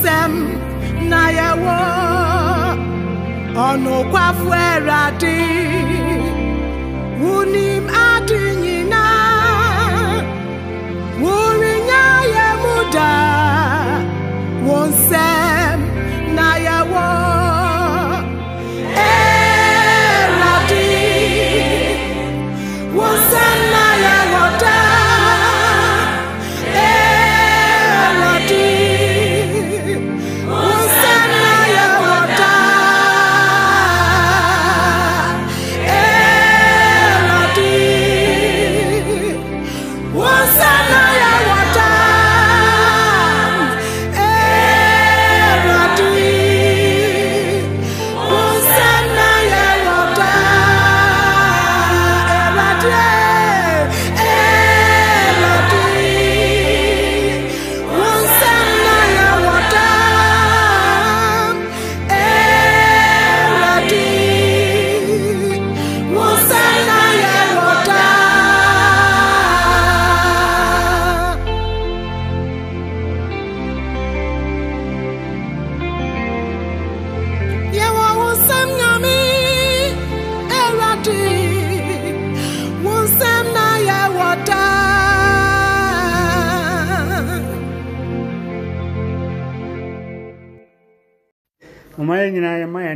nsɛm na yɛwɔ. Ɔnokwafo Awurade, wonim ade nyinaa, worenya yɛ mu daa,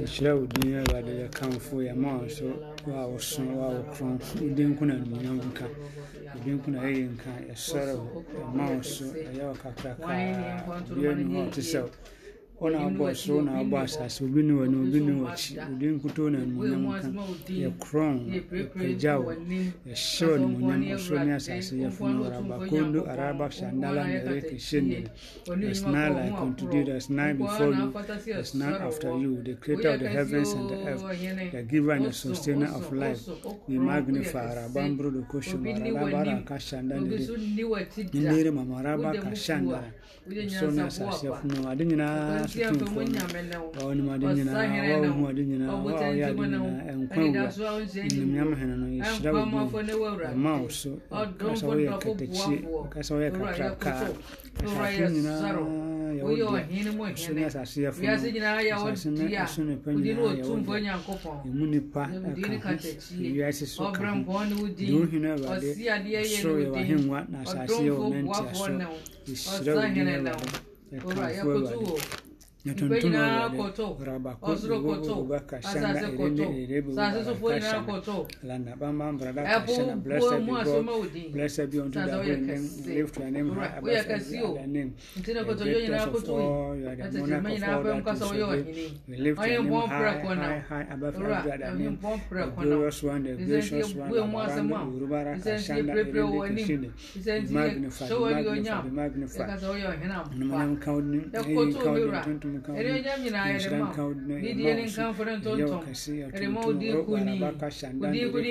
yɛhyerɛ wo din awurade yɛkamfo yɛma wo so wo a woso wo a wokron wo din nko na animuonyam nka wo din nko na ɛyɛ nka yɛsɔre wo yɛma wo so ɛyɛ wo kakrakaa bia ni hɔ ɔte sɛ wo na wobɔ soro wo na wobɔ asase obi ne w'ani obi ne w'akyi din nkuto na animuonyam nka yɛkorɔn yɛpagya wo yɛhyɛ wo animuonyam ɔsoro ne asase yɛfono warabakondo araba shandala nereke shendele there's none like unto thee there's none before you. there's none after you. the creator of the heavens and the earth. the giver and the sustainer of life. we magnify arabambro de kosho marabara kashanda nere nere mamaraba kashanda ɔsoro somya sasiya kuma ma din yana su tun fo wani ma din yana wa kuma din yana wa ya din yana en kwan wa din ya ma hana no ya shira wa ma ma ya ka tace ka ya ka ka ɛmu nipa ɛkawiase so ka ho de wohene awurade soro yɛ wahengua na asase yɛ wɔ nantiasoɔ ɛhyirɛ wo din awurade ɛkamfo awurade na Mgbe tuntum nyinaa awurade koto, rabako ɔsoro koto, boba kashanda asase erende koto, erebe asase sofoɔ nyinaa kashanda koto. landa bamba brada Ɛpo kashanda bua blessed mu be asoma God wo din. blessed be unto Sase thy woyɛ holy name lift your name high above kɛse every o. other name Nti na the koto yɛ nyinaa greatest of koto all yi. you are the Ɛtete monarch ma of nyinaa all bɛm that kasa is woyɛ obey ɔhene. we lift Ɔyɛ your name mpɔn high prɛko high nam. high above Owura, every other ɛyɛ name mpɔn the prɛko nam. glorious one the Isɛnti gracious one ebue mu asɛm abarande a. urubara Isɛnti kashanda epirepire erende wɔ anim. kashinde Isɛnti be magnified hyɛ be wɔ ne magnified onyam. be magnified Yɛkasa woyɛ ɔhene ampa. Numunam kaudni, Yɛkoto ɛyin kaudni, wura. tuntum kaudni, Ɛde onyam nyinaa yɛde nhyira ma wo. kaudni, Didie ne ɛma wo so. nkamfo ne Ɛyɛ ntontom. wo kɛse, Yɛde ma wo ɛtuntum, din ro, kuni. baraba, kashanda, Wo din kuni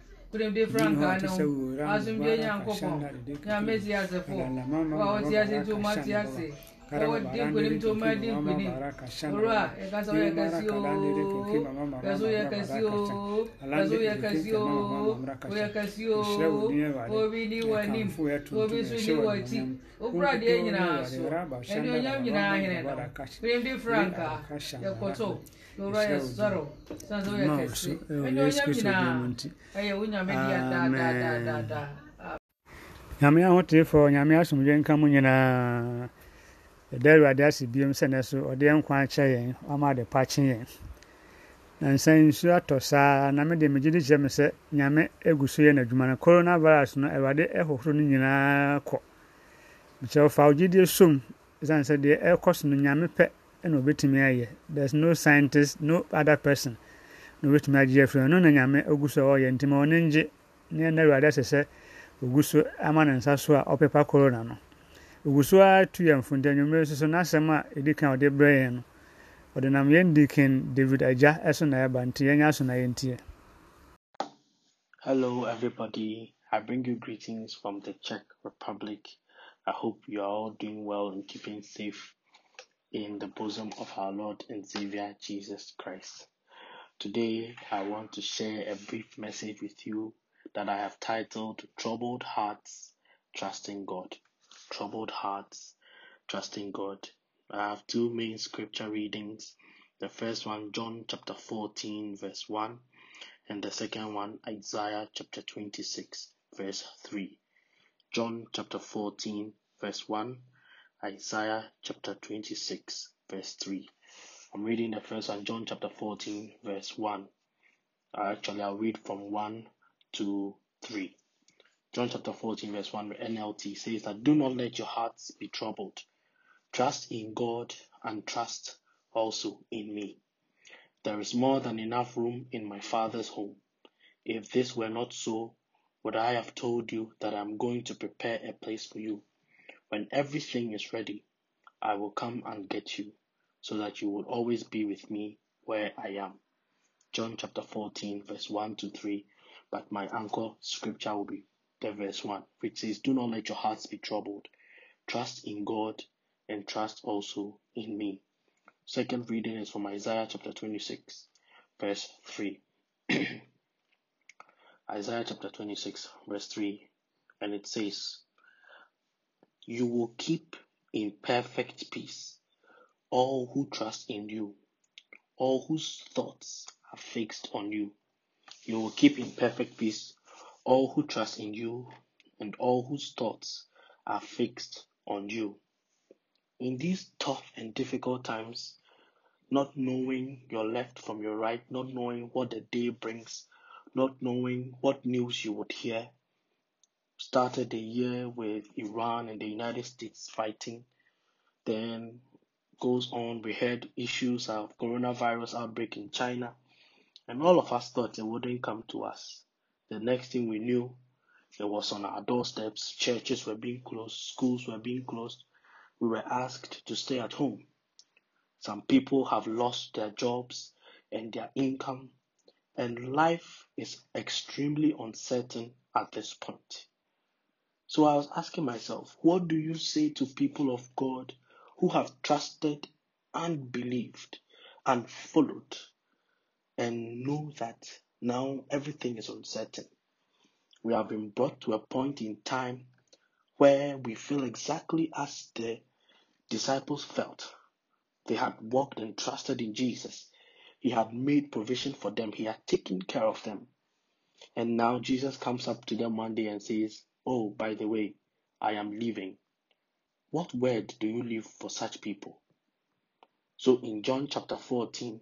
kuremde franka no asomdwe nyankopɔn nyame te ase fo wa ɔte ase nti ɔma te ase ɔwɔ den nkonim nti ɔma den nkonim owura yɛkasa yɛ kɛse oo yɛso yɛ kɛse oo yɛso yɛ kɛse oo oyɛ kɛse oo obi ni wɔ anim obi so ni wɔ akyi okura deɛ nyinaa so ɛni onyam nyinaa hene no kuremde franka yɛkɔtɔ. Sɛ woyɛ kɛse. Anuonyam nyinaa. Ɛyɛ wo nyame daadaadaada. nyame asomdwe nka mu nyinaa ɛda awurade ase biom sɛ nɛ so ɔde yɛn nkwa akyɛ yɛn ama ade pa kye yɛn nansa nsu atɔ saa na mede megye de kyerɛ me sɛ nyame agu so yɛ n'adwuma no coronavirus no awurade ɛhohoro no nyinaa kɔ mekyerɛ wo fa wo gyidie som ɛsiane sɛ deɛ ɛrekɔ so no nyame pɛ ɛna obɛtumi ayɛ. There's no scientist no other person. Na obɛtumi agye afiri no na nyame so a ɔyɛ. Ngye ne ɛna awurade sɛ ogu so ama ne nsa so a ɔpepa corona no. Ogu so a tu yɛn so n'asɛm a ɛdi kan ɔde brɛ yɛn no ɔde nam yɛn dikin david agya ɛso na nti yɛnyɛ aso na yɛntie. Hello, everybody. I bring you greetings from the Czech Republic. I hope you are all doing well and keeping safe in the bosom of our Lord and Savior Jesus Christ. Today, I want to share a brief message with you that I have titled Troubled Hearts Trusting God. Troubled Hearts Trusting God. I have two main scripture readings. The first one, John chapter 14, verse 1 and the second one Isaiah chapter 26 verse 3 John chapter 14 verse 1 Isaiah chapter 26 verse 3 I'm reading the first one John chapter 14 verse 1 uh, actually I'll read from 1 to 3 John chapter 14 verse 1 NLT says that do not let your hearts be troubled. Trust in God and trust also in me. There is more than enough room in my Father's home. If this were not so, would I have told you that I am going to prepare a place for you? When everything is ready, I will come and get you, so that you will always be with me where I am. John chapter 14, verse 1 to 3. But my anchor scripture will be the verse 1, which says, Do not let your hearts be troubled. Trust in God and trust also in me. Second reading is from Isaiah chapter 26, verse 3. Isaiah chapter 26, verse 3, and it says, You will keep in perfect peace all who trust in you, all whose thoughts are fixed on you. You will keep in perfect peace all who trust in you and all whose thoughts are fixed on you. In these tough and difficult times, not knowing your left from your right, not knowing what the day brings, not knowing what news you would hear. Started the year with Iran and the United States fighting. Then goes on, we had issues of coronavirus outbreak in China. And all of us thought it wouldn't come to us. The next thing we knew, It was on our doorsteps. Churches were being closed, schools were being closed. We were asked to stay at home. Some people have lost their jobs and their income, and life is extremely uncertain at this point. So I was asking myself, what do you say to people of God who have trusted and believed and followed and know that now everything is uncertain? We have been brought to a point in time where we feel exactly as the disciples felt. They had walked and trusted in Jesus. He had made provision for them. He had taken care of them. And now Jesus comes up to them one day and says, Oh, by the way, I am leaving. What word do you leave for such people? So in John chapter 14,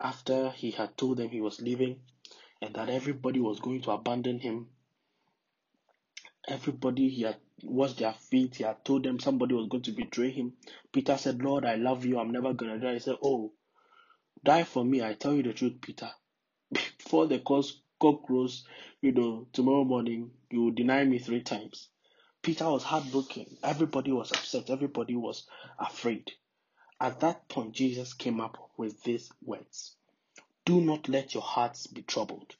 after he had told them he was leaving, and that everybody was going to abandon him. Everybody he had washed their feet, he had told them somebody was going to betray him. Peter said, Lord, I love you, I'm never gonna die. He said, Oh, die for me, I tell you the truth, Peter. Before the cock crows, you know, tomorrow morning, you will deny me three times. Peter was heartbroken. Everybody was upset. Everybody was afraid. At that point, Jesus came up with these words do not let your hearts be troubled.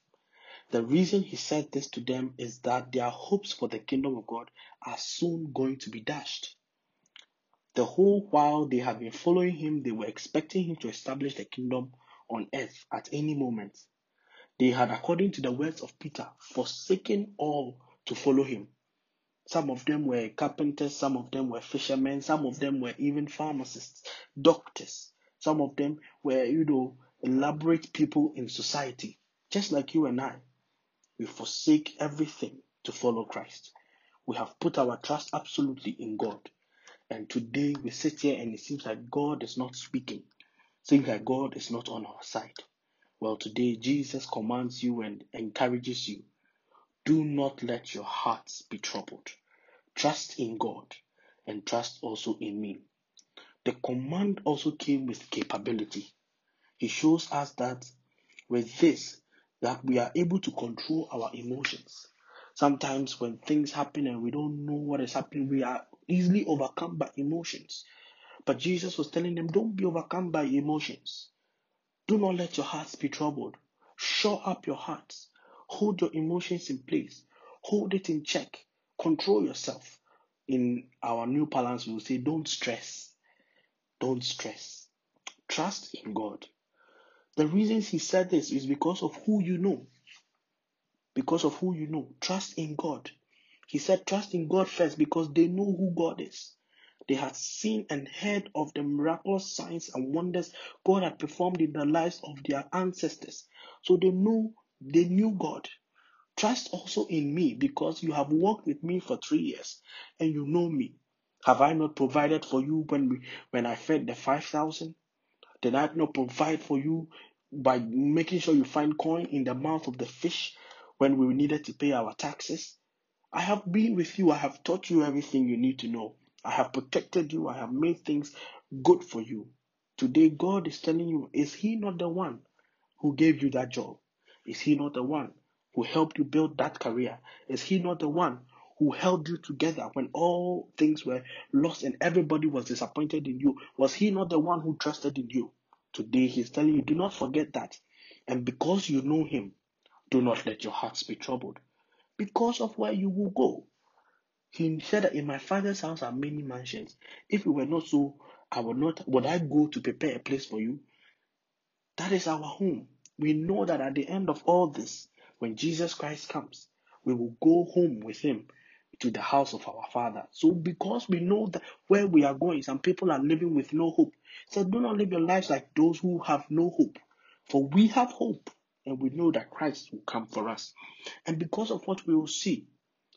The reason he said this to them is that their hopes for the kingdom of God are soon going to be dashed. The whole while they had been following him, they were expecting him to establish the kingdom on earth at any moment. They had, according to the words of Peter, forsaken all to follow him. Some of them were carpenters, some of them were fishermen, some of them were even pharmacists, doctors. Some of them were, you know, elaborate people in society, just like you and I. We forsake everything to follow Christ. We have put our trust absolutely in God. And today we sit here and it seems like God is not speaking. Seems like God is not on our side. Well, today Jesus commands you and encourages you. Do not let your hearts be troubled. Trust in God and trust also in me. The command also came with capability. He shows us that with this, that we are able to control our emotions. Sometimes when things happen and we don't know what is happening, we are easily overcome by emotions. But Jesus was telling them, don't be overcome by emotions. Do not let your hearts be troubled. Shore up your hearts. Hold your emotions in place. Hold it in check. Control yourself. In our new balance, we will say, don't stress. Don't stress. Trust in God. The reasons he said this is because of who you know. Because of who you know. Trust in God. He said, trust in God first because they know who God is. They had seen and heard of the miraculous signs and wonders God had performed in the lives of their ancestors. So they knew they knew God. Trust also in me because you have walked with me for three years and you know me. Have I not provided for you when we, when I fed the five thousand? Did I not provide for you by making sure you find coin in the mouth of the fish when we needed to pay our taxes? I have been with you. I have taught you everything you need to know. I have protected you. I have made things good for you. Today, God is telling you, is He not the one who gave you that job? Is He not the one who helped you build that career? Is He not the one who held you together when all things were lost and everybody was disappointed in you? Was He not the one who trusted in you? Today, He's telling you, do not forget that. And because you know Him, do not let your hearts be troubled because of where you will go. He said that in my father's house are many mansions. If it were not so, I would not would I go to prepare a place for you? That is our home. We know that at the end of all this, when Jesus Christ comes, we will go home with him to the house of our father. So because we know that where we are going, some people are living with no hope. So do not live your lives like those who have no hope. For we have hope and we know that Christ will come for us. And because of what we will see,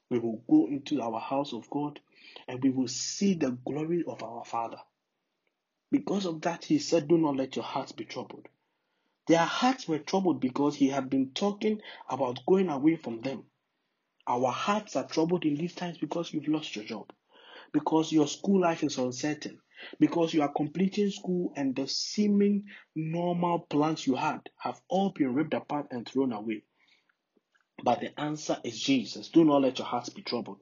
we will go into our house of God and we will see the glory of our Father. Because of that, he said, Do not let your hearts be troubled. Their hearts were troubled because he had been talking about going away from them. Our hearts are troubled in these times because you've lost your job, because your school life is uncertain, because you are completing school and the seeming normal plans you had have all been ripped apart and thrown away. But the answer is Jesus. Do not let your hearts be troubled.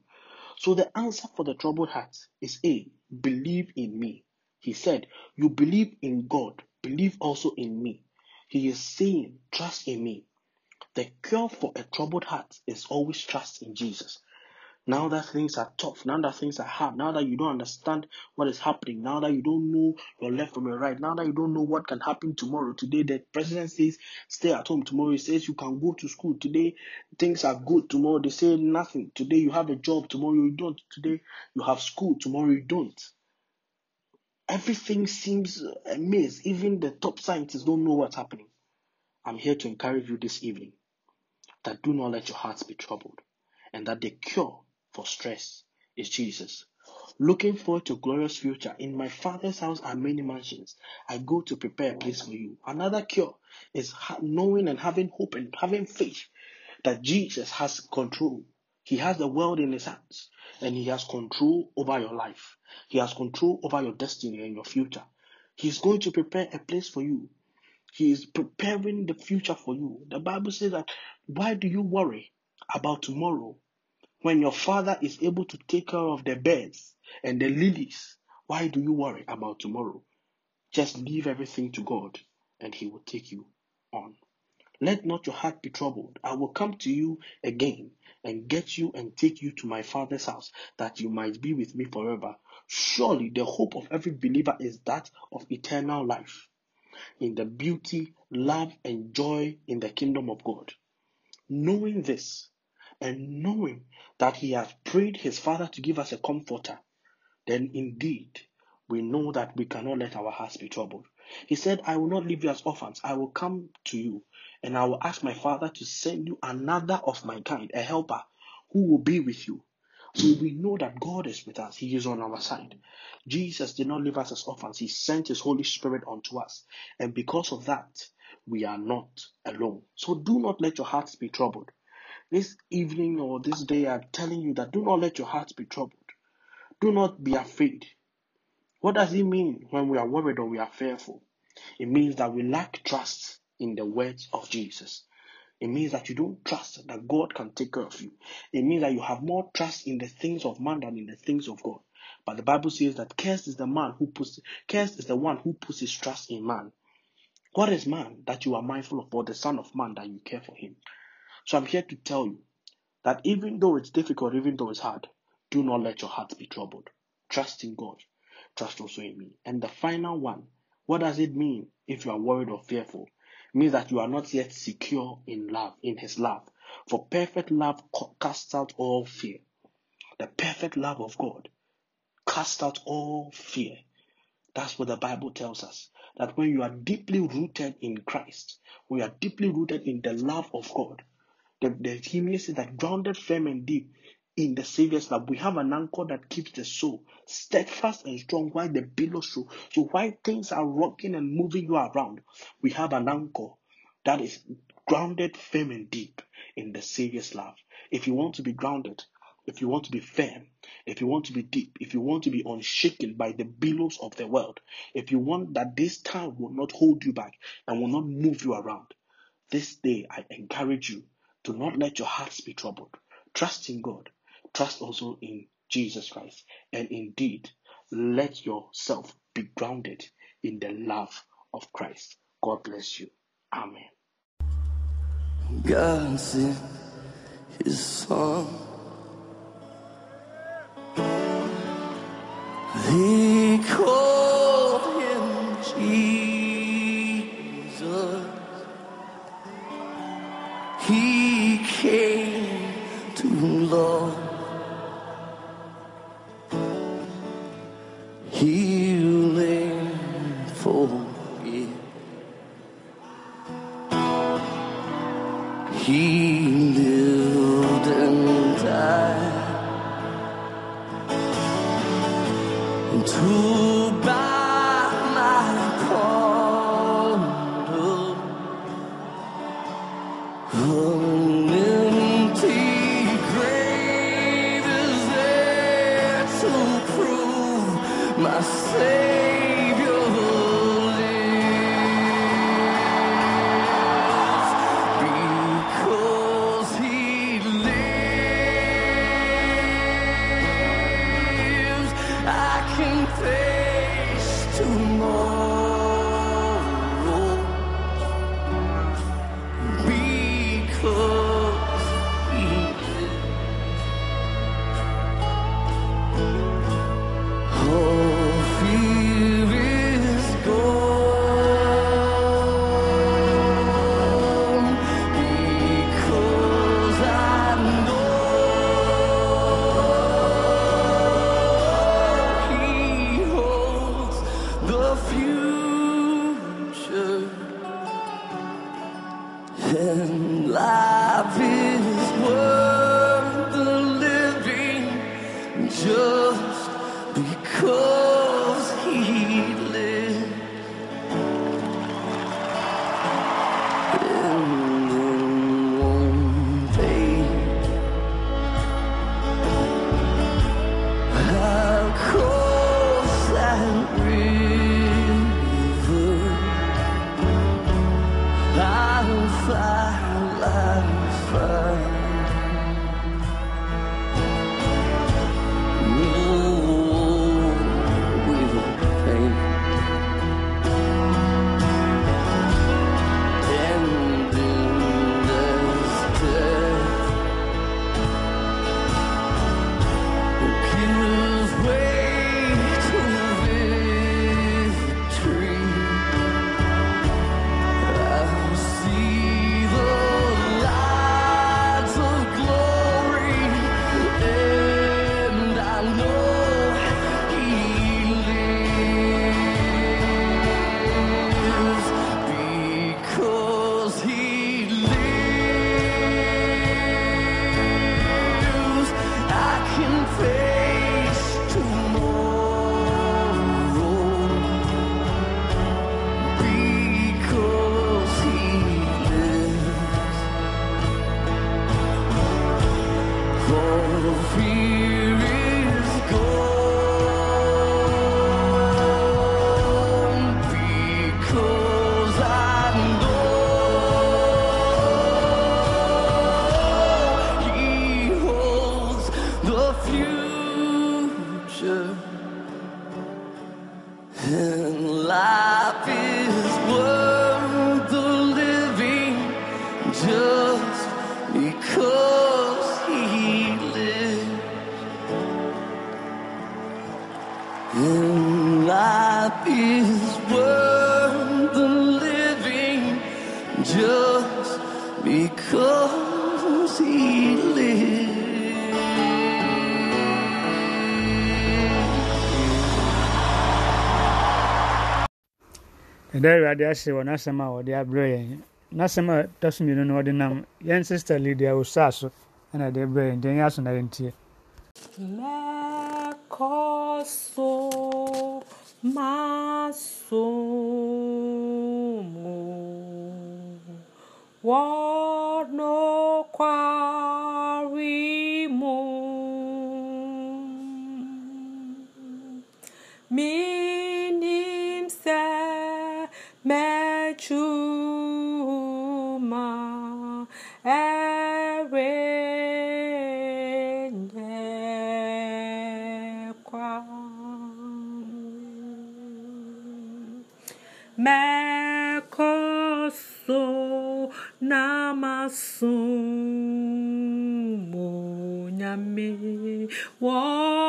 So the answer for the troubled heart is A, believe in me. He said, You believe in God, believe also in me. He is saying, Trust in me. The cure for a troubled heart is always trust in Jesus. Now that things are tough, now that things are hard, now that you don't understand what is happening, now that you don't know your left from your right, now that you don't know what can happen tomorrow. Today, the president says stay at home. Tomorrow, he says you can go to school. Today, things are good. Tomorrow, they say nothing. Today, you have a job. Tomorrow, you don't. Today, you have school. Tomorrow, you don't. Everything seems a maze. Even the top scientists don't know what's happening. I'm here to encourage you this evening that do not let your hearts be troubled and that the cure for stress is Jesus. Looking forward to a glorious future. In my father's house are many mansions. I go to prepare a place for you. Another cure is knowing and having hope and having faith that Jesus has control. He has the world in his hands and he has control over your life. He has control over your destiny and your future. He's going to prepare a place for you. He is preparing the future for you. The Bible says that why do you worry about tomorrow? When your father is able to take care of the birds and the lilies, why do you worry about tomorrow? Just leave everything to God and He will take you on. Let not your heart be troubled. I will come to you again and get you and take you to my father's house that you might be with me forever. Surely the hope of every believer is that of eternal life in the beauty, love, and joy in the kingdom of God. Knowing this, and knowing that He has prayed His Father to give us a comforter, then indeed we know that we cannot let our hearts be troubled. He said, I will not leave you as orphans. I will come to you and I will ask my Father to send you another of my kind, a helper who will be with you. So we know that God is with us. He is on our side. Jesus did not leave us as orphans. He sent His Holy Spirit unto us. And because of that, we are not alone. So do not let your hearts be troubled. This evening or this day, I'm telling you that do not let your hearts be troubled. Do not be afraid. What does it mean when we are worried or we are fearful? It means that we lack trust in the words of Jesus. It means that you don't trust that God can take care of you. It means that you have more trust in the things of man than in the things of God. But the Bible says that cursed is the man who puts cursed is the one who puts his trust in man. What is man that you are mindful of, or the Son of Man that you care for him? So I'm here to tell you that even though it's difficult, even though it's hard, do not let your heart be troubled. Trust in God. Trust also in me. And the final one, what does it mean if you are worried or fearful? It means that you are not yet secure in love, in His love. For perfect love casts out all fear. The perfect love of God casts out all fear. That's what the Bible tells us. That when you are deeply rooted in Christ, when you are deeply rooted in the love of God, the, the hymn says that grounded firm and deep in the Savior's love, we have an anchor that keeps the soul steadfast and strong while the billows roll. So while things are rocking and moving you around, we have an anchor that is grounded firm and deep in the Savior's love. If you want to be grounded, if you want to be firm, if you want to be deep, if you want to be unshaken by the billows of the world, if you want that this time will not hold you back and will not move you around, this day I encourage you do not let your hearts be troubled. Trust in God. Trust also in Jesus Christ. And indeed, let yourself be grounded in the love of Christ. God bless you. Amen. God sent his son. He called love. fear. ɛda awurade ahyɛ wɔ n'asɛm a wɔde abrɛ yɛn n'asɛm a ɛtɔ so mmienu no wɔde nam yɛn sista lidia osaa so ɛna ɛde abrɛ yɛn deɛ yɛn aso na yɛntie mɛkɔ so maso mu wɔnokwa asụmụ nyame. Wọọ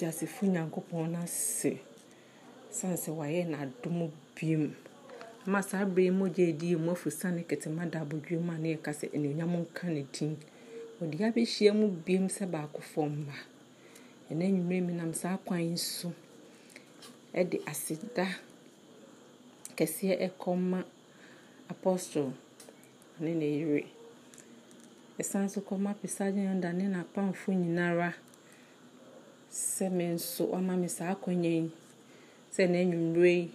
yɛda ɔteasefo nyankopɔn no ase sane sɛ wayɛ n'adom biom ma saa berɛ yi mogya ɛdi mu afu sane ketema da abodwe mu a ne yɛka sɛ anuonyam nka ne din. Wɔde abɛhyia mu biom sɛ baakofo mma. Ɛna anwummerɛ mi nam saa kwan yi so. Ɛde aseda kɛseɛ ɛkɔma apostle ne ne yere. Ɛsan so kɔma pesagye yɔnda ne n'apamfo nyinara sɛ me nso wama me saa akɔnya yi sɛ n'anwummerɛ yi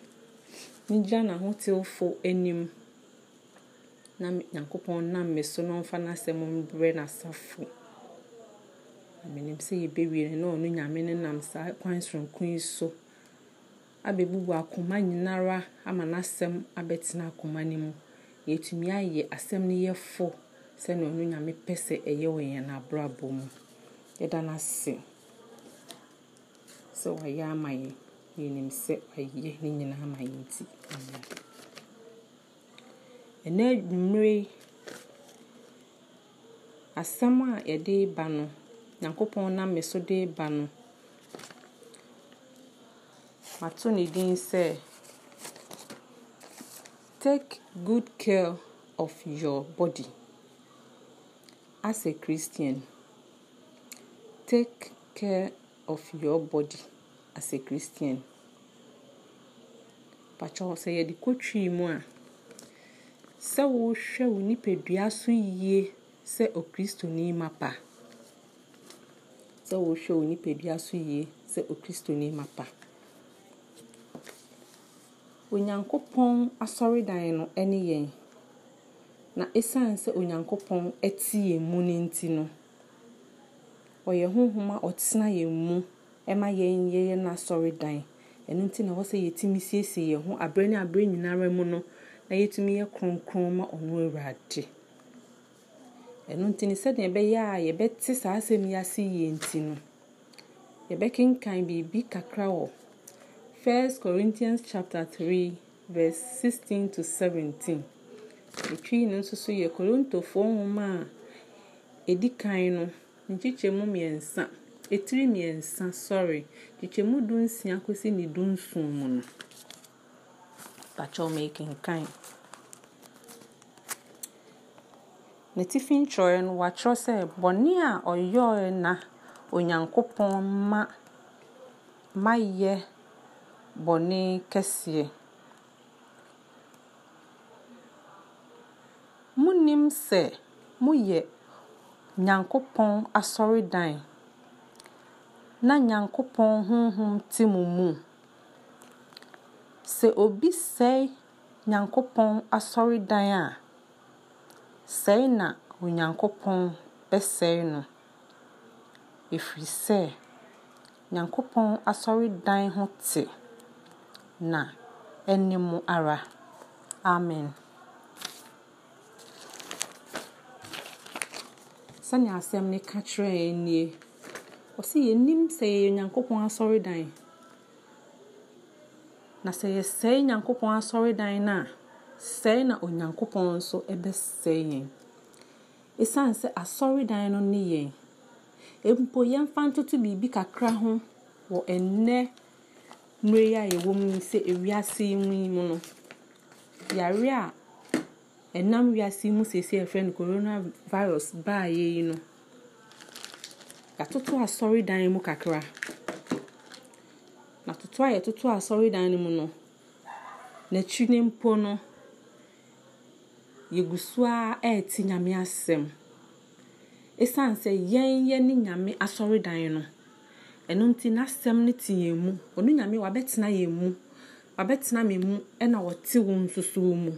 megyina n'ahotewfo anim na nyankopɔn nam me so na ɔmfa n'asɛm mbrɛ n'asafo. Na menim sɛ yɛbɛwie no na ɔno nyame no nam saa kwan soronko yi so. Abɛbubu akoma nyinara ama n'asɛm abɛtena akoma no mu. Yɛtumi ayɛ asɛm no yɛfo sɛnea ɔno nyame pɛ sɛ ɛyɛ wɔ yɛn abrabɔ mu. Yɛda no sɛ wayɛ ama yɛn yɛnim sɛ wayɛ ne nyinaa ama yɛn nti amen ɛnɛ yi asɛm a yɛde ba no nyankopɔn nam so de ba no mato ne din sɛ take good care of your body as a christian. Take care of your body as a christian. Pakyɛw sɛ yɛde kɔtwii mu a sɛ wohwɛ wo nipadua so yie sɛ okristoni mapa sɛ wohwɛ wo nipadua so yie sɛ okristoni mapa onyankopɔn asɔredan no ne yɛn. Na ɛsiane sɛ onyankopɔn te yɛn mu no nti no ɔyɛ honhom a ɔtena yɛn mu ma yɛn yɛyɛ n'asɔredan ɛno nti na ɛwɔ sɛ yɛtumi siesie yɛn ho aberɛ ne aberɛ nyinara mu no na yɛtumi yɛ kronkron ma ɔno awurade. Ɛno nti ne sɛdeɛ ɛbɛyɛ a yɛbɛte saa asɛm yi ase yie nti no yɛbɛkenkan biribi kakra wɔ 1 Corinthians chapter 3 verse 16 to 17 ɛtwi no nso so yɛ korintofoɔ nwoma a ɛdi kan no nkyekyɛmu mmiɛnsa. Ɛtiri mmiɛnsa sorry. Nkyekyɛmu du nsia kɔsi ne du nson mu no. Pakyɛw mekenkan ne tifi ntwerɛ no wɔatwerɛ sɛ bɔne a ɔyɔɛ na onyankopɔn ma mayɛ bɔne kɛseɛ. Monim sɛ moyɛ nyankopɔn asɔredan. Na nyankopɔn honhom te mo mu. Sɛ obi sɛe nyankopɔn asɔredan a sɛe na onyankopɔn bɛsɛe no. Ɛfiri sɛ nyankopɔn asɔredan ho te na ɛne mo ara. Amen. Sɛnea asɛm no ka kyerɛ yɛn nie. Ɔsɛ yɛnim sɛ yɛyɛ nyankopɔn asɔredan. Na sɛ yɛsɛe nyankopɔn asɔredan no a sɛe na onyankopɔn nso bɛsɛe yɛn. Ɛsiane sɛ asɔredan no ne yɛn mpo yɛmfa ntoto biribi kakra ho wɔ ɛnnɛ mmerɛ yi a yɛwɔ mu sɛ ewiase yi mu no. Yare a ɛnam wiase mu seesei a yɛfrɛ no corona virus baayɛ yi no yɛatoto asɔredan mu kakra. Na toto a yɛtoto asɔredan no mu no n'akyi ne mpo no yɛgu so a ɛrete nyame asɛm. Ɛsiane sɛ yɛn yɛ ne nyame asɔredan no ɛno nti n'asɛm no te yɛn mu. Ɔno nyame wabɛtena yɛn mu wabɛtena me ɛna wɔte wo nsoso mu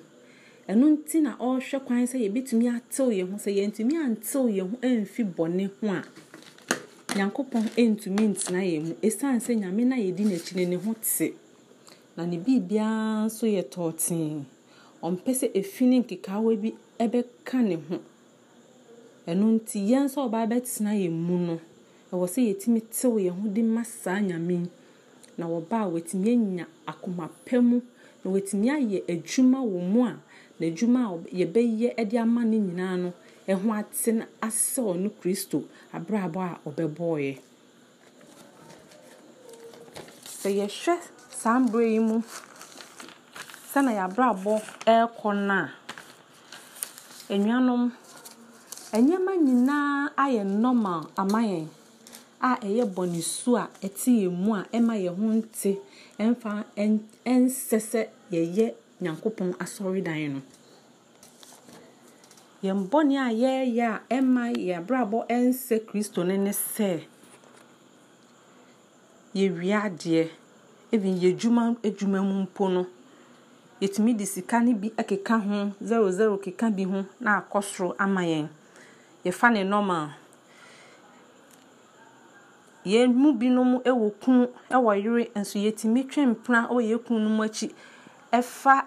ɛno nti na ɔrehwɛ kwan sɛ yɛbɛtumi atew yɛn ho. Sɛ yɛntumi antew yɛn ho amfi bɔne ho a nyankopɔn ntumi ntena yɛn mu. Ɛsiane sɛ nyame no a yɛdi n'akyi no ne ho te. Na ne biribiara nso yɛ tɔɔtee. Ɔmpɛ sɛ efi ne bi ɛbɛka ne ho. Ɛno nti yɛn nso ɔbaa bɛtena yɛn mu no ɛwɔ sɛ yɛtumi tew yɛn ho de ma saa nyame na wɔba a wɔatumi anya akoma mu na wɔatumi ayɛ adwuma wɔ mu a n'adwuma a yɛbɛyɛ de ama no nyinaa no ɛho ate na asɛ ɔno kristo abrabɔ a ɔbɛbɔɔyɛ. Sɛ yɛhwɛ saa mberɛ yi mu sɛna yɛabrabɔ ɛrekɔ no a anuanom nneɛma nyinaa ayɛ normal ama yɛn a ɛyɛ bɔnesu a ɛte yɛn mu a ɛma yɛn ho nte ɛmfa ɛnsɛ sɛ yɛyɛ nyankopɔn asɔredan no. Yɛn bɔne a yɛreyɛ a ɛma yɛn abrabɔ ɛnsɛ kristo no ne sɛ yɛwie adeɛ even yɛ adwuma mu mpo no yɛtumi de sika no bi keka ho zero zero keka bi ho na akɔ soro ama yɛn. Yɛfa ne normal yɛn mu binom wɔ kunu wɔ yere nso yɛtumi twe mpena wɔ yɛn kunu no akyi. Ɛfa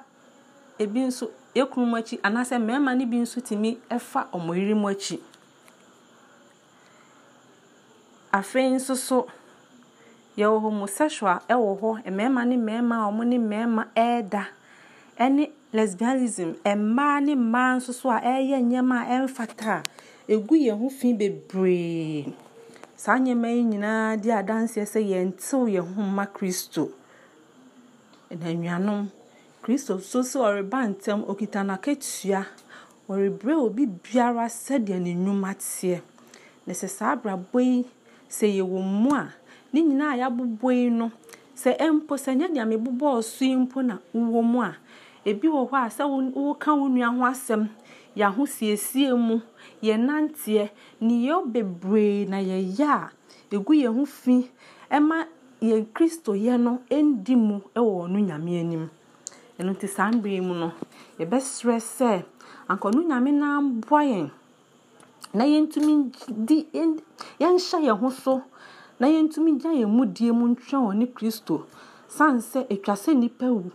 ebi nso yɛn kunu mu akyi anaasɛ mmarima no bi nso tumi fa wɔn yere mu akyi afei nso so yɛwɔ homosexual wɔ hɔ mmarima ne mmarima a wɔne mmarima ɛreda ɛne lesbianism mmaa ne mmaa nso so a ɛreyɛ nneɛma a ɛmfata egu yɛn ho fi bebree. saa nneɛma yi nyinaa di adanseɛ sɛ yɛntew yɛn ho mma kristo na nnuanom kristo so sɛ ɔreba ntɛm okita n'akatua ɔrebrɛ obi biara sɛdeɛ ne nnwuma teɛ. Na sɛ saa abrabɔ yi sɛ yɛwɔ mu a ne nyinaa yɛabobɔ yi no sɛ mpo sɛ nyɛ deɛ mebobɔɔ so yi mpo na wowɔ mu a ebi wɔ hɔ a sɛ woka wo nua ho asɛm yɛahosiesie mu yɛnanteɛ neyɛ bebree na yɛyɛ a ɛgu yɛn ho fi ɛma yɛn kristoyɛ no ɛndi mu ɛwɔ ɔno nyame anim. Ɛno nti saa mmerɛ mu no yɛbɛsrɛ sɛ anka ɔno nyame no mboa na yɛntumi di yɛnhyɛ yɛn ho so na yɛntumi gya yɛn mu die mu ntwɛn wɔ ne kristo san sɛ atwa sɛ nnipa wu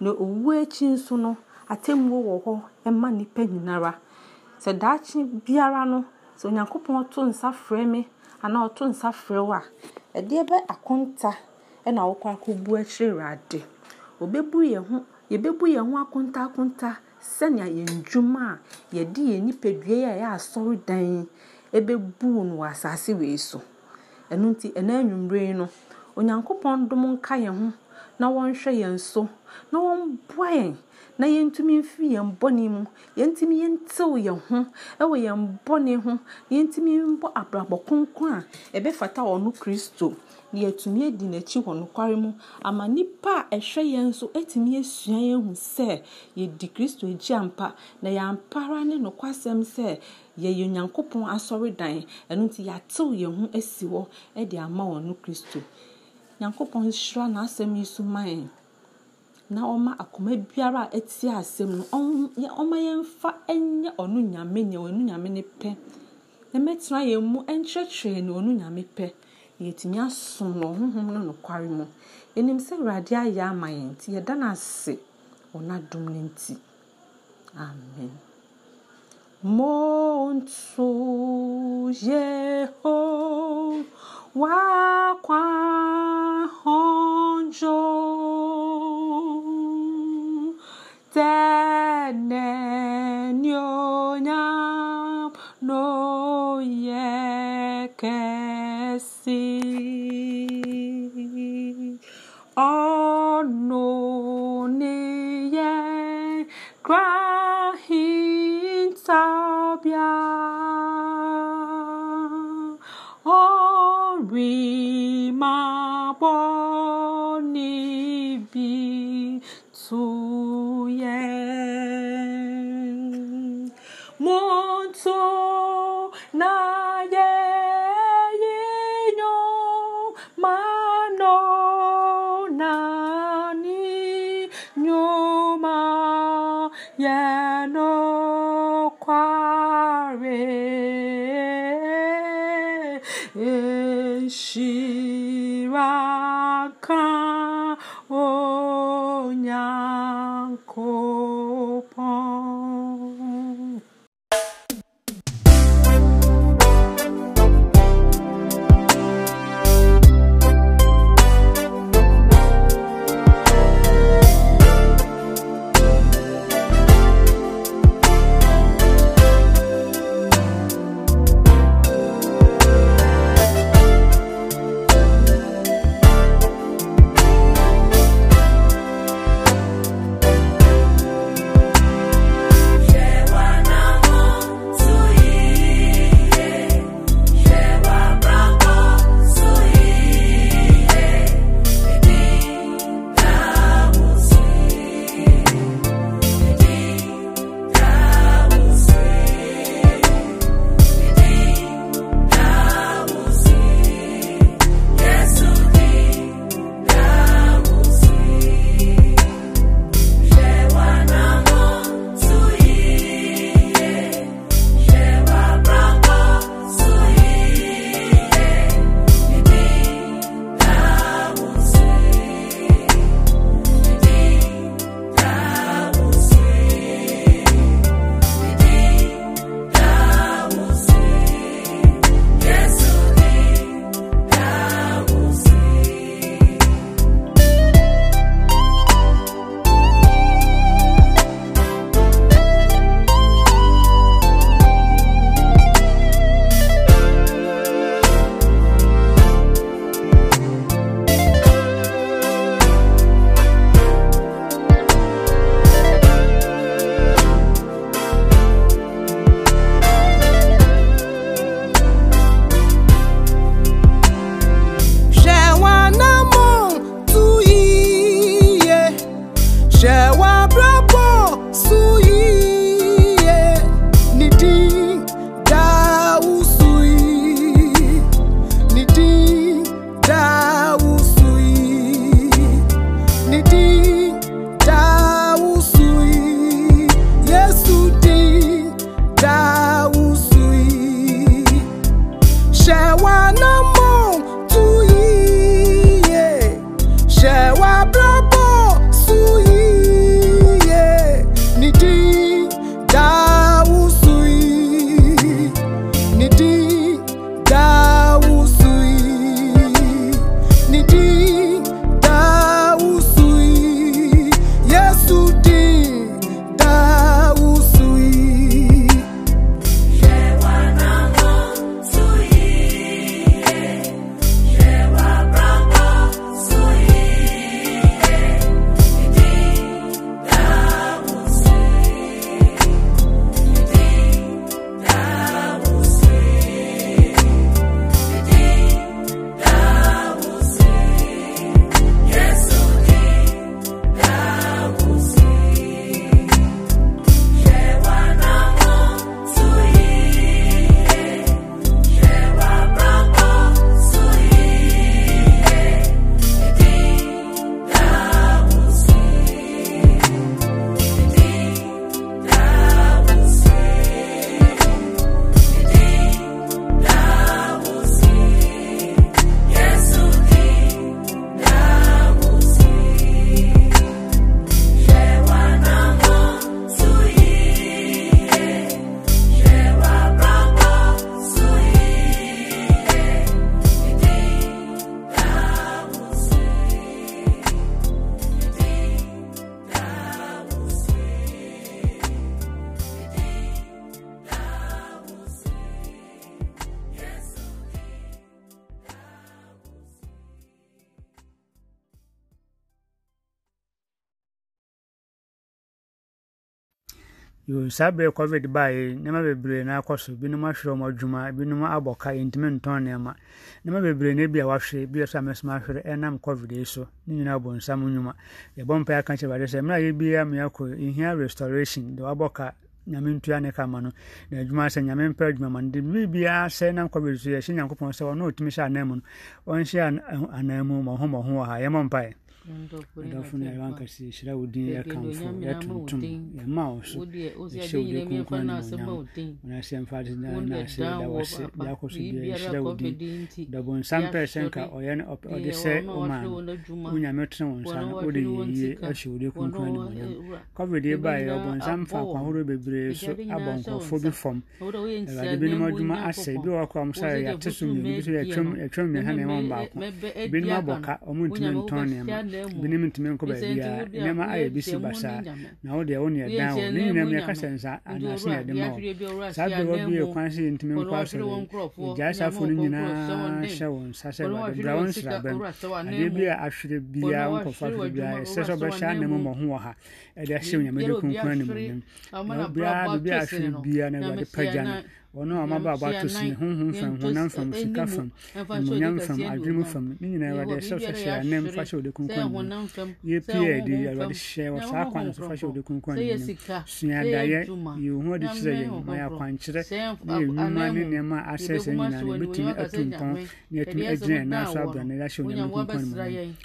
na owu akyi nso no atemmuo wɔ hɔ ɛma nnipa nyinara. Sɛ daakye biara no sɛ onyankopɔn ɔto nsa frɛ me anaa ɔto nsa frɛ wo ɛdeɛ bɛ akonta ɛna wokɔ akɔbu akyerɛ awurade. Obɛbu yɛn ho yɛbɛbu yɛn ho akonta akonta sɛnea yɛn dwuma a yɛde yɛn nipadua a ɛyɛ asɔredan ɛbɛbu no wɔ asase wei so. Ɛno nti ɛna anwummerɛ no onyankopɔn dom nka yɛn ho na wɔnhwɛ yɛn so na wɔmboa yɛn na yɛntumi mfiri yɛn bɔne mu. Yɛntumi yɛntew yɛn ho ɛwɔ yɛn bɔne ho. Na yɛntumi mbɔ abrabɔ kronkron a ɛbɛfata ɔno kristo na yɛatumi adi n'akyi wɔ nokware mu. Ama nipa a ɛhwɛ yɛn nso atumi asua yɛn hu sɛ yɛdi kristo akyi ampa na yɛampa ara ne nokwasɛm sɛ yɛyɛ onyankopɔn asɔredan. Ɛno nti yɛatew yɛn ho asi hɔ de ama ɔno kristo. Nyankopɔn hyira n'asɛm yi so ma yɛn na ɔma akoma biara a ɛte asɛm no ɔma yɛmfa nyɛ ɔno nyame nea ɔno nyame ne pɛ. Na mɛtena yɛn mu nkyerɛkyerɛ ne ɔno nyame pɛ. Na yɛtumi asom no ɔhohom no nokware mu. Yɛnim sɛ awurade ayɛ ama yɛn nti yɛda no ase adom no nti. Amen. Montu Yehowa kwa honjo tene nyonyam no yekesi ono niye krahin sabia ma bi Shiraka saa bere covid baeɛ nneɛma bebree na akɔ so. Binom ahwerɛ wɔn adwuma binom abɔ ka yɛntumi ntɔn nneɛma. Nneɛma bebree na bi a wahwere bi a sɛ amɛsɛm ahwere ɛnam covid yi so. Ne nyinaa bɔ nsam nnwuma. Yɛbɔ mpaeɛ aka kyerɛ bade sɛ mmerɛ a yɛbia meakɔ yɛhia restoration de wabɔ ka nyame ntua ne ka ma no. Na adwuma sɛ nyame mpɛ adwuma ma no. De biribiaa sɛ nam covid so yɛhyɛ nyankopɔn sɛ ɔno ɔtumi hyɛ anan mu no ɔnhyɛ anan mu mmɔho mmɔho wɔ ha. Yɛmmɔ mpaeɛ adɔfo no yɛwɔ ankasa yɛhyira wo din yɛkamfo yɛtontom yɛma wo so yɛhyɛ wo din kronkron animonyam wonase yɛmfa ade nase da wase de akɔ so bia yɛhyira wo din dɔbonsam pɛɛ sɛ nka ɔyɛ no ɔde sɛ wo ma no wo nyame tene wo nsa no wode yɛyie ahyɛ wo din kronkron animonyam covid yi baeɛ ɔbonsam fa akwanhorow bebree so abɔ nkurɔfoɔ bi fam awurade binom adwuma asɛ bi wɔ kɔm sɛ yɛate so mmienu bi so yɛtwam mmiɛnsa nneɛma baako binom abɔ ka ɔmo ntumi ntɔn nneɛma binom ntumi nkɔ baabiaa nneɛma ayɛ bi si basaa na wo deɛ wo ne yɛdan wɔ ne nyinam yɛkasa nsa anaase yɛde ma wo saa berɛ wabie kwan sɛ yɛntumi nkɔ asɔre gyae saafo no nyinaa hyɛ wo nsa sɛ bade bra wo nsrabɛm adeɛ bi a ahwere biaa wonkɔfa ahwere biaa ɛsɛ sɛ wobɛhyɛ ane mu mmɔho wɔ ha. Ɛde ahyɛ onyamede kronkron animonyam na biaa biribi a ahwere biaa na awurade pagya no ɔno a ɔmaba abɔ ato sini honhom fam honam fam sika fam. Animonyam fam adwene fam. Ne nyinaa awurade ɛhyɛ sɛ hyɛ anem fa hyɛ wode kronkron mu yɛpie adi awurade hyɛ wɔ saa kwan so fa hyɛ wode kronkron mu sua daeɛ yɛ wo ho ade kyerɛ yɛn ma yɛ akwankyerɛ ne yɛ nnwuma ne nneɛma a asɛsɛ nyinaa no yɛbɛtumi atu mpɔn ne yɛtumi agyina ɛna so abrɛ no yɛahyɛ onyame kronkron mu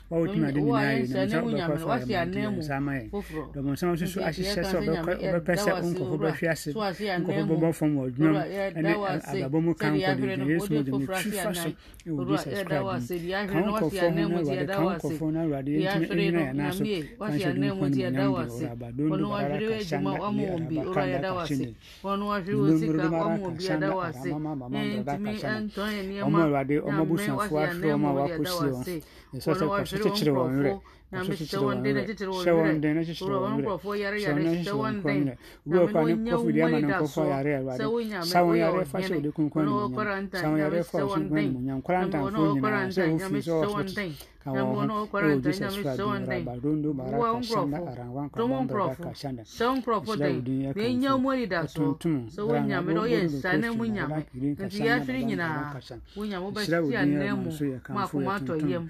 wa wotumi ade nyinaa yɛ nam sɛ wobɛkɔ fa yɛ nsa ama yɛn dɔbɔnsɛm nso so ahyehyɛ sɛ wobɛpɛ sɛ wo nkɔfo bɛhwe ase nkɔfo bɛbɔ fam wɔ adwuma mu ane ababɔ mu kan kɔde de yesu mo de ne twi fa so ɛwɔ jesus christ mu kan kɔfɔ ho na awurade kan kɔfɔ ho na awurade yɛntumi ɛnyina yɛn naso kan hyɛ ɔde nkwa nim nyam de ɔra aba don do bara kasa na ye araba kan da kasa ne mbembere do mara kasa na arama ma mama mbɛda kasa na ɔmo awurade ɔmo abusuafo ahwere ɔmo a wakɔ sie wɔn yɛsɛ sɛ kɔso kyekyere wɔn werɛ nam shawande na chitir wonde shawande na chitir wonde ko fo yare yare shawande go ko ne ko fu diama na ko fo yare yare. Sawo yare fa so de kun kun sawo yare fa so kun kun nyam kuranta fo ni na so fu so shawande kawo oje se swa dun raba rundu mara ka shanda arangwan ka bamba da ka shanda. Isla udin ya kan so tuntum rana gogo da kofi na ala kirin ka shanda bamba da ka shanda isla udin ya kan so ya kan fo ya tuntum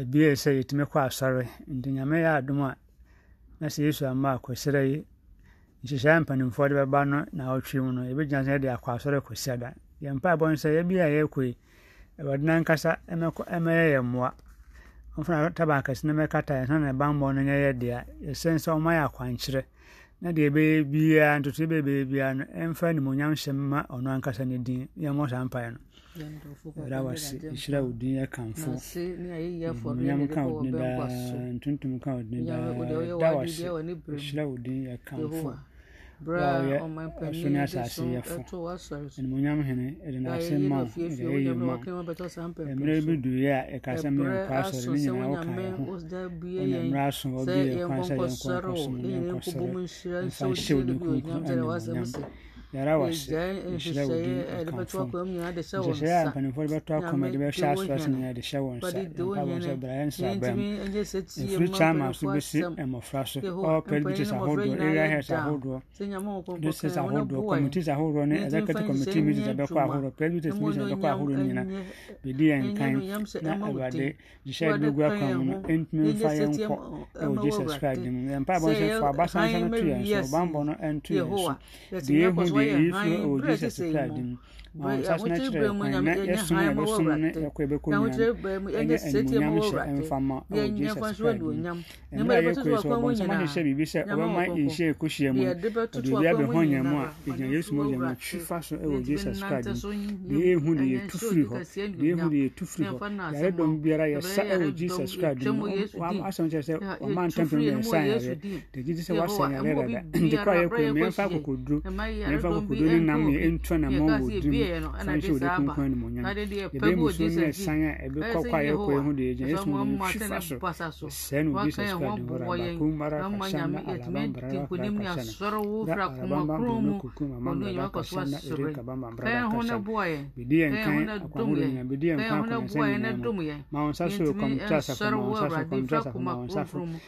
ebie sɛ yɛtumi kɔ asɔre. Nti nyame yɛ adom a na sɛ yesu ama akɔsrɛ yi nhyehyɛe mpanimfoɔ de bɛba no na ɔtwe mu no yɛbɛgyina sɛ yɛde akɔ asɔre kɔsia da yɛn mpaebɔ no sɛ yɛbi a yɛrekɔ yi awurade no ankasa ɛmɛyɛ yɛ mmoa. Ɔmfana taba akɛse no mɛkata yɛn na ɛbammɔ no nyɛ yɛ dea. Yɛsɛn sɛ ɔma yɛ akwankyerɛ na deɛ ɛbɛyɛ biara ntotoe bɛbɛyɛ biara no ɛmfa animonyam hyɛ ma ɔno ankasa no din yɛmmɔ saa mpaeɛ no. Ɛda wase ɛhyira wo din yɛ kamfo animonyam ka wo din daa ntontom ka wo din daa da wase ɛhyira wo din yɛ kamfo berɛ a ɔyɛ ɔsoro ne asase yɛfo hene ɛde n'ase ma wo ɛde ɛyi ma wo mmerɛ bi duiɛ a ɛka sɛ meyɛnkɔ asɔre ne nyinaa woka yɛ ho ɔne mmerɛ aso ɔbi yɛ kwan sɛ yɛnkɔ nkɔ soro ne hyew ne kunkum animonyam yɛra wɔ se nhyira wɔ din ɛkamfo nhyehyɛeɛ a mpanimfoɔ de bɛtɔ akoma de bɛhyɛ asoase nyinaa de hyɛ wɔn nsa mpa wɔn sɛ brayɛ nsraban mu ɛfiri chama so bɛsi mmɔfra so ɔpɛ bitis ahodoɔ area health ahodoɔ districts ahodoɔ committees ahodoɔ ne executive committee meetings ɛbɛkɔ ahodoɔ presbytes meetings ɛbɛkɔ ahodoɔ no nyina bɛdi yɛn kan na awurade gyehyɛ de gu akwan mu no ɛntumi mfa yɛn nkɔ ɛwɔ jesus christ mu yɛmpa bɔ nsɛ fɔ abasansa no to yɛn so ɔbammɔ no ɛnto yɛn so deɛ ɛhu deɛ deɛ yesu odisa sika adi mu Ɛmfa kokodu ne nam yɛ ntua na mɔmɔ di mu yɛ no ɛna de saa aba na de deɛ pɛ bi o de sɛ ji ɛsɛ yɛ hɔ wa sɛ mo mo atɛ ne mpasa so wɔn kan yɛ wɔn bɔ wɔn yɛn na mo nyame yɛtumi di nkonim ne asɔrɔ wo fira kuma kuro mu ɔno nyɛ kɔ so asɔrɔ yi pɛn ho ne boɔ yɛ pɛn ho ne dom yɛ pɛn ho ne boɔ yɛ ne dom yɛ yɛntumi ɛsɔrɔ wo awurade fira kuma kuro kuro mu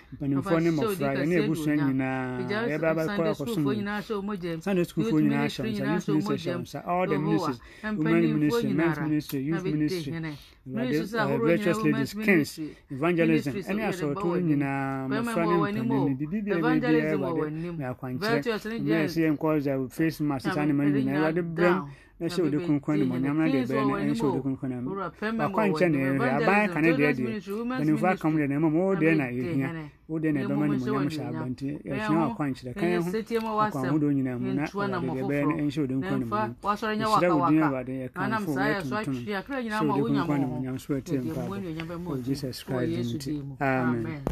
sunday school fo nyinaa hyɛ nsa yusuf nsa nsa all the music ministers, women ministry, men's ministry, youth ministry, virtuous ladies, kings, evangelism, ɛne asɔɔto nyinaa mmɔfra ne mpanyin ne bibi biara bi biara ɛwɔ de mɛ akwankyerɛ mɛ ɛsɛ yɛn kɔɔza face mask saa ne mɛ nyinaa ɛwɔ de brɛm na hyɛ wode kronkron ne mɔnyam na deɛ bɛyɛ no ɛne hyɛ wode kronkron na wakwankyɛ ne ɛhwɛ aban ka ne deɛ deɛ mpanimfoɔ aka mu deɛ na mmom wo deɛ na yɛhia wo deɛ na ɛbɛma ne mɔnyam hyɛ aba nti yɛhia wakwankyerɛ ka yɛ ho akwanhodoɔ nyinaa mu na awade deɛ bɛyɛ no ɛnhyɛ wode nkron ne mɔnyam yɛhyerɛ wo din awade yɛkamfo yɛtontom hyɛ wode kronkron ne mɔnyam so atie mpaabɔ jesus christ nti amen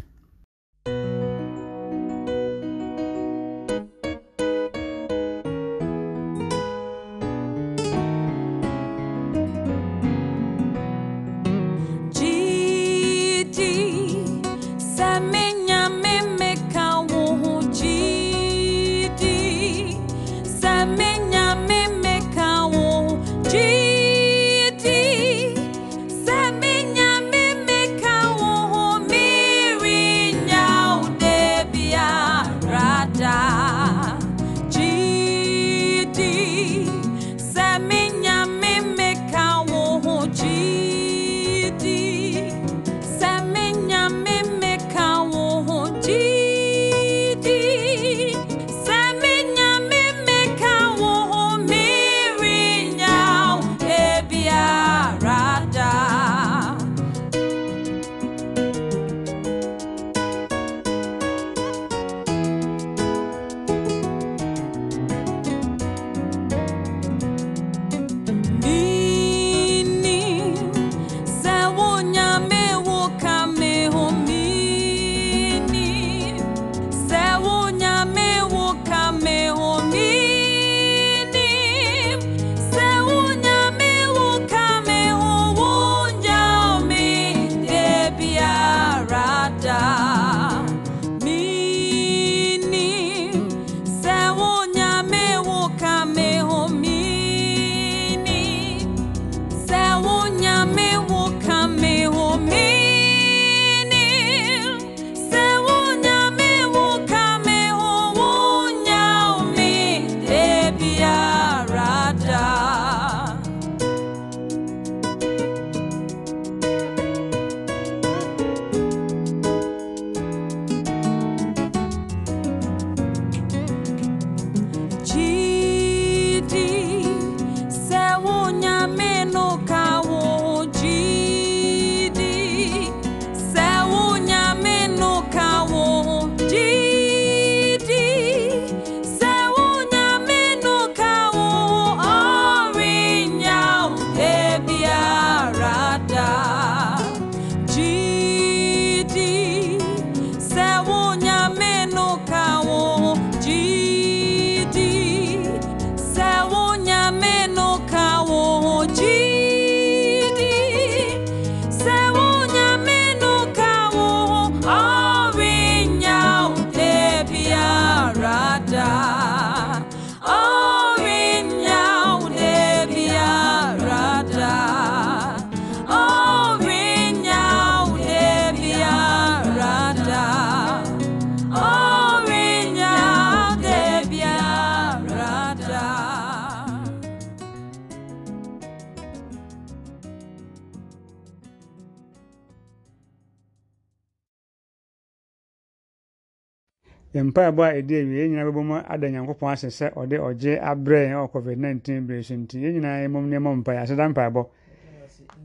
mpaebɔ a ɛdi awie yɛn nyinaa bɛbɔ mu ada nyankopɔn ase sɛ ɔde ɔgye abrɛ yɛn wɔ covid 19 bere so nti yɛn nyinaa yɛmmom ne yɛmmɔ mpaeɛ aseda mpaebɔ.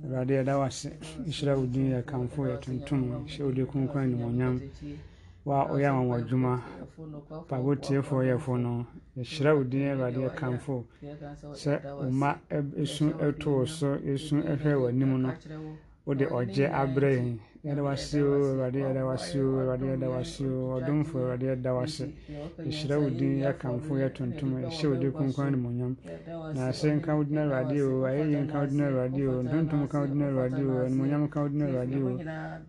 Awurade yɛda wo ase. Nhyira wo din yɛ kamfo yɛ tuntum hyɛ wo de kronkron animonyam wa ɔyɛ anwanwa adwuma mpaebɔ tiefoɔ yɛfo no yɛhyira wo din awurade yɛ kamfo sɛ ma ɛsu ɛtoo so ɛsu ɛhwɛ w'anim no wode ɔgye abrɛ yɛn yɛdawase o awurade yɛdawase o awurade yɛdawase o ɔdomfo awurade yɛdawase ɛhyira wo din yɛkamfo yɛtontom ɛhyɛ wo din konkwan na ase nka wo din awurade o ayɛyi nka wo din awurade o ntontom ka wo din awurade o animonyam ka wo din awurade o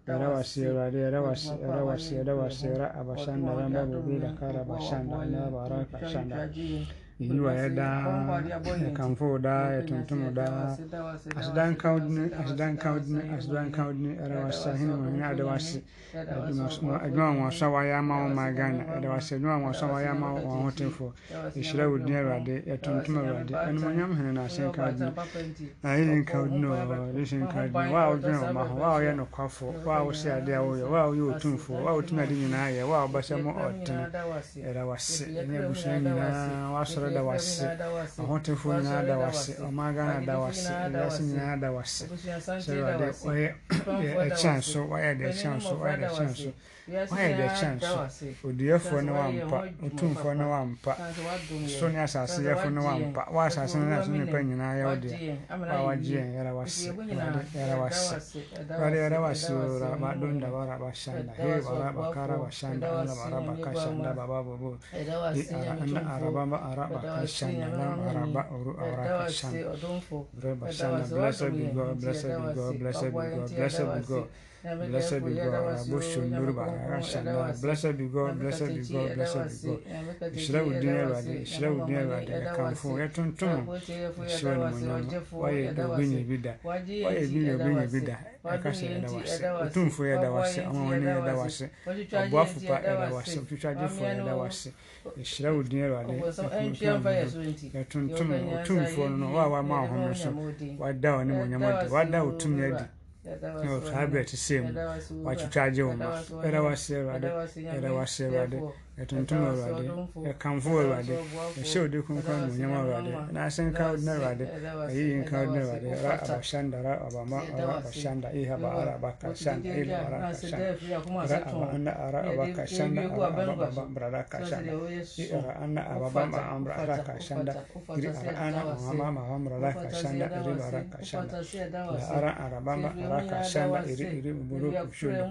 yɛdawase awurade yɛdawase yɛdawase yɛdawase ra abasanda ramba bobe dakara abasanda ramba baraka yinwaya da yakanfoda da asidan kawdini hene wɔ hene adawase adwuma wɔn wayɛ ama wɔn ma ghana adawase adwuma wɔn wayɛ ama wɔn ahotenfo ehyira wɔ din awurade yatontom awurade ɛnumonyam hene na asen kawdini na yɛyɛ nkawdini wɔ ho wɔ a nokwafo wɔ a wɔsi a wɔyɛ wɔ a wɔyɛ otumfo wɔ a nyinaa yɛ wɔ a mo ɔtene ɛrawase ɛne abusua nyinaa wɔasɔre da wase ahotefoɔ nyinaa da wase ɔman ghana da wase nyinaa da wase sɛ awurade ɔyɛ ɛkyɛn so wayɛ de ɛkyɛn so wayɛ de ɛkyɛn so wayɛ deɛ kyɛn so odiɛfoɔ ne wampa otumfoɔ ne wampa so ne asase yɛfo ne wampa waasase ne naso nipa nyinaa yɛwo deɛ wawagyeɛ yɛra wase yɛra wase wade yɛra wase ora badonda wara bashanda he wara bakara bashanda ala wara bakashanda baba bobo. Ana araba ba araba kashanda lam araba oru awara kashanda bre bashanda blessed be God blessed be God blessed be God blessed be God. Blessed be God. Rabosho Nuruba Rashanda. Blessed be God. Blessed be God. Blessed be God. Ìṣirẹ́ wò dín ẹ̀rọ adé. Ìṣirẹ́ wò dín ẹ̀rọ adé. Ẹ̀ka fún ẹ̀ tuntun. Ìṣirẹ́ ni mo yàn. Wáyé ògbéyìn bí da. Wáyé bí ògbéyìn bí da. Ẹ̀ka ṣe ẹ̀dá wá sí. Òtúnfò ẹ̀dá wá sí. Àwọn ọ̀nà ẹ̀dá wá sí. Ọ̀bọ̀ àfùpá ẹ̀dá wá sí. Òtútù ẹ̀dá wá sí. Ìṣirẹ́ wò dín ẹ̀rọ adé. Ẹ̀ tuntun. Òtúnfò nínú wà wá máa hàn mí so. Wà dá ọ̀ ní mo yàn mọ́ saa berɛ te sɛ mu wakyetwa agye wo ma yɛda wase awurade yɛda yɛtontom awurade yɛkamfo awurade yɛhyɛ odi kronkron nomonyam awurade na ase nka wo din awurade ayiyi nka wodina awurade ra abashanda ra abama ra abashanda ihaba ara abakashanda ila ara kashanda ra aba anda ara abakashanda ara ababa brada kashanda ira ara ababa ma amra ara kashanda iri ara ana mama mama brada kashanda iri ara kashanda la ara arababa ara kashanda iri iri buru kushuda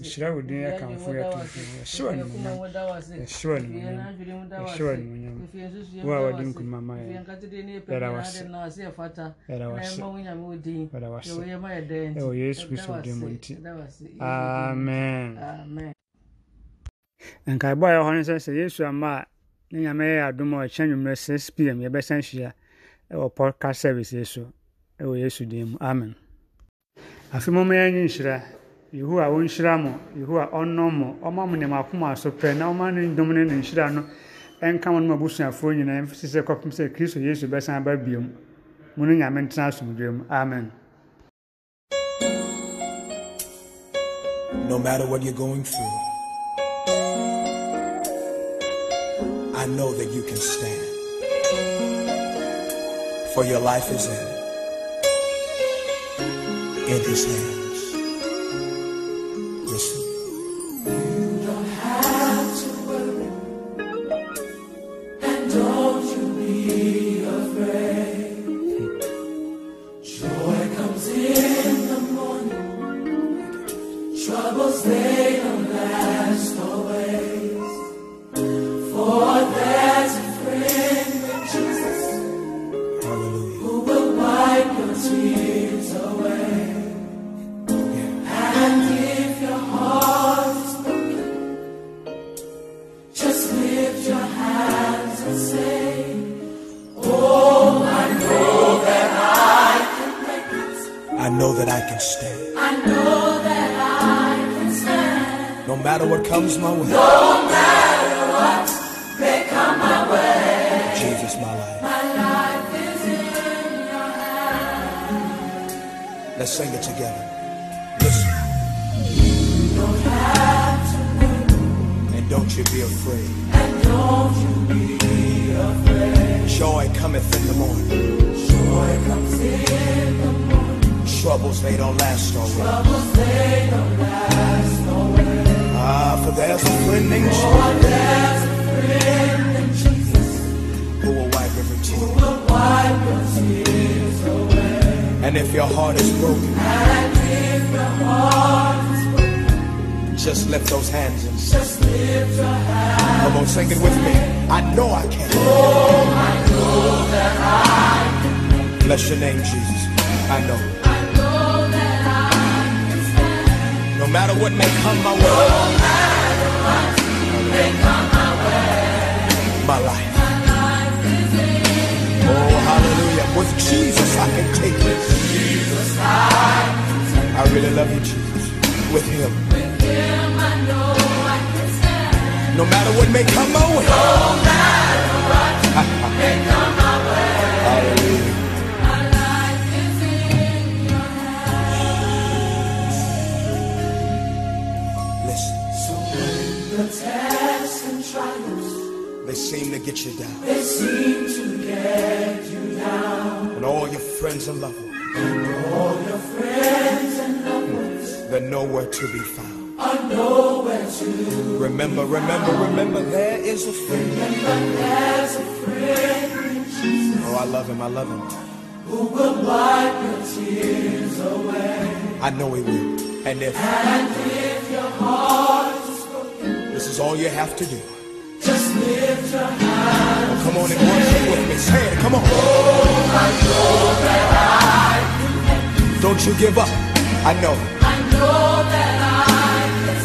ishira wo din yɛkamfo yɛtontom yɛhyɛ wo yɛsrɛ nonyamwawade nkuma ma yɛwɔ yesu kristo din mu nti amen. Nkaebɔ a yɛhɔ no sɛ sɛ yesu ama a ne nyame yɛ adom a ɔkyɛ nwummerɛ 6 pm yɛbɛsan hyia ɛwɔ podcast service yi so ɛwɔ yesu din mu amen afei mɔma yɛanyi nhyira mo mo. Ɔma mo nneɛma akoma pɛ na ɔma ne ne ne nhyira no ɛnka mo no ma abusuafoɔ nyinaa sɛ kɔpem sɛ kristo yesu bɛsan mo no nyame ntena asomdwe mu. Amen. No matter what you're going through, I know that you can stand. For your life is in, in his hands. Can stand. I know that I can stand. No matter what comes my way. No matter what may come my way. Jesus, my life. My life is in your hands. Let's sing it together. Listen. Don't have to worry. And don't you you be afraid. And don't you be afraid. Joy cometh in the morning. Joy comes in the morning. Troubles, they don't last always. Troubles, they don't last always. Ah, for there's a friend named Jesus there's a friend in Jesus who will wipe every who will wipe your tears away. And if your heart is broken, And if your heart is broken, just lift those hands and sing. just lift your hand. Come on, sing it with me. I know I can. Oh, I know that I can. Bless your name, Jesus. I know No matter what may come my way, No matter what may come my way. my life. My life is in Oh, hallelujah. With Jesus, I can take it. Jesus. I I really love you, Jesus. With Him. with Him I know I can stand. No matter what may come my way. No matter what may come my way. Hallelujah. Seem to get you down. they seem to get you down, And all your friends and loved ones, all your friends and loved ones they're nowhere to be found. are nowhere to. Remember, remember, remember, there is a friend. Remember, there's a friend Oh, I love him, I love him. who will wipe your tears away. I know he will. And if And if your heart is broken, this is all you have to do, come on and worship with me. Say it, come on. Don't you give up. I know. I know that I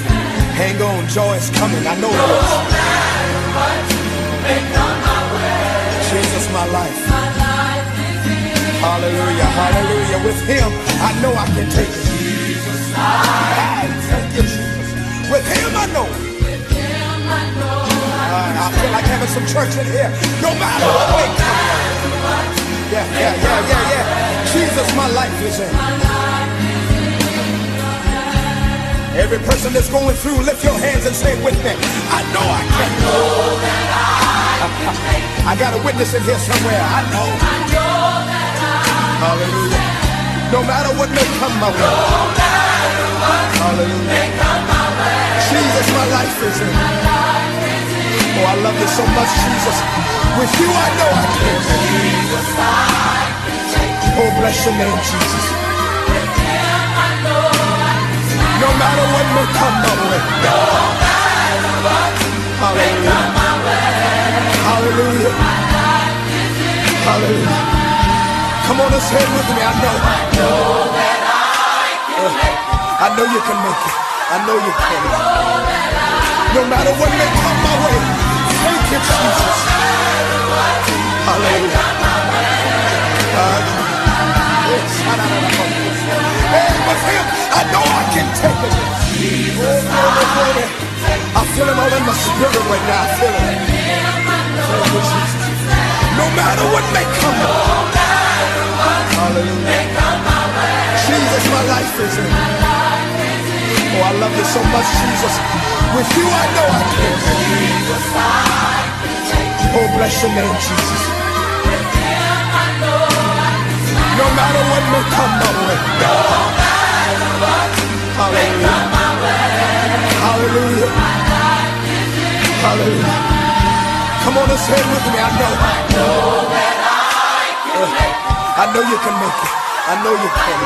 can. Hang on, joy is coming. I know it is. Jesus, my life. Hallelujah, hallelujah. With him, I know I can take it. Jesus. Ah, Thank you, Jesus. With him, I know. With Him I know I I feel like having some church in here. No matter what. Yeah, yeah, yeah, yeah, yeah. Jesus, my life is in. Every person that's going through, lift your hands and say with me. I know I can. Go that I life. I got a witness in here somewhere. I know. I know that I Hallelujah. No matter what may come my way. No matter Hallelujah. may come my way. Jesus, my life is in. Oh, I love you so much, Jesus. With you, I know I can. Oh, bless your name, Jesus. No matter what may come my way. No matter what may come my way, Hallelujah. Hallelujah. Come on say it with me. I know. I know that I can make it. I know you can make it. I know you can. No matter what may come my way. Jesus. Hallelujah. Ah, I know I can take it. I feel him all in my spirit right now. I feel it. No matter what may come. Hallelujah. Jesus, my life is in. Oh, I love you so much, Jesus. With you, I know I can. Oh, bless your name, Jesus. No matter what may come my way. Hallelujah. Hallelujah. Hallelujah. Come on and say it with me. I know. Uh, I know you can make it. I know you can.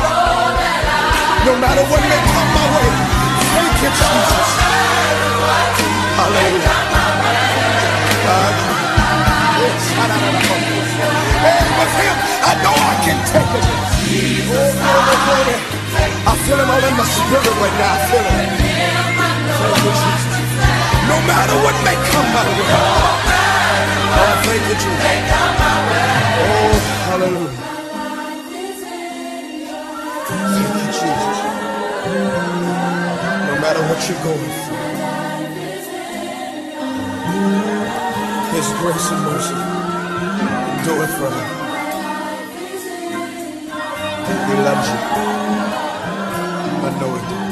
No matter what may come my way. Thank you, Jesus. Hallelujah. Yes. Hey, with him, I know I can take it. Oh. I feel him all in my spirit right now. I feel Jesus. No matter what may come my way. Oh, thank you, Jesus. Oh, hallelujah. You, Jesus. No matter what you're going through, His grace and mercy endure forever. He loves you. I know it.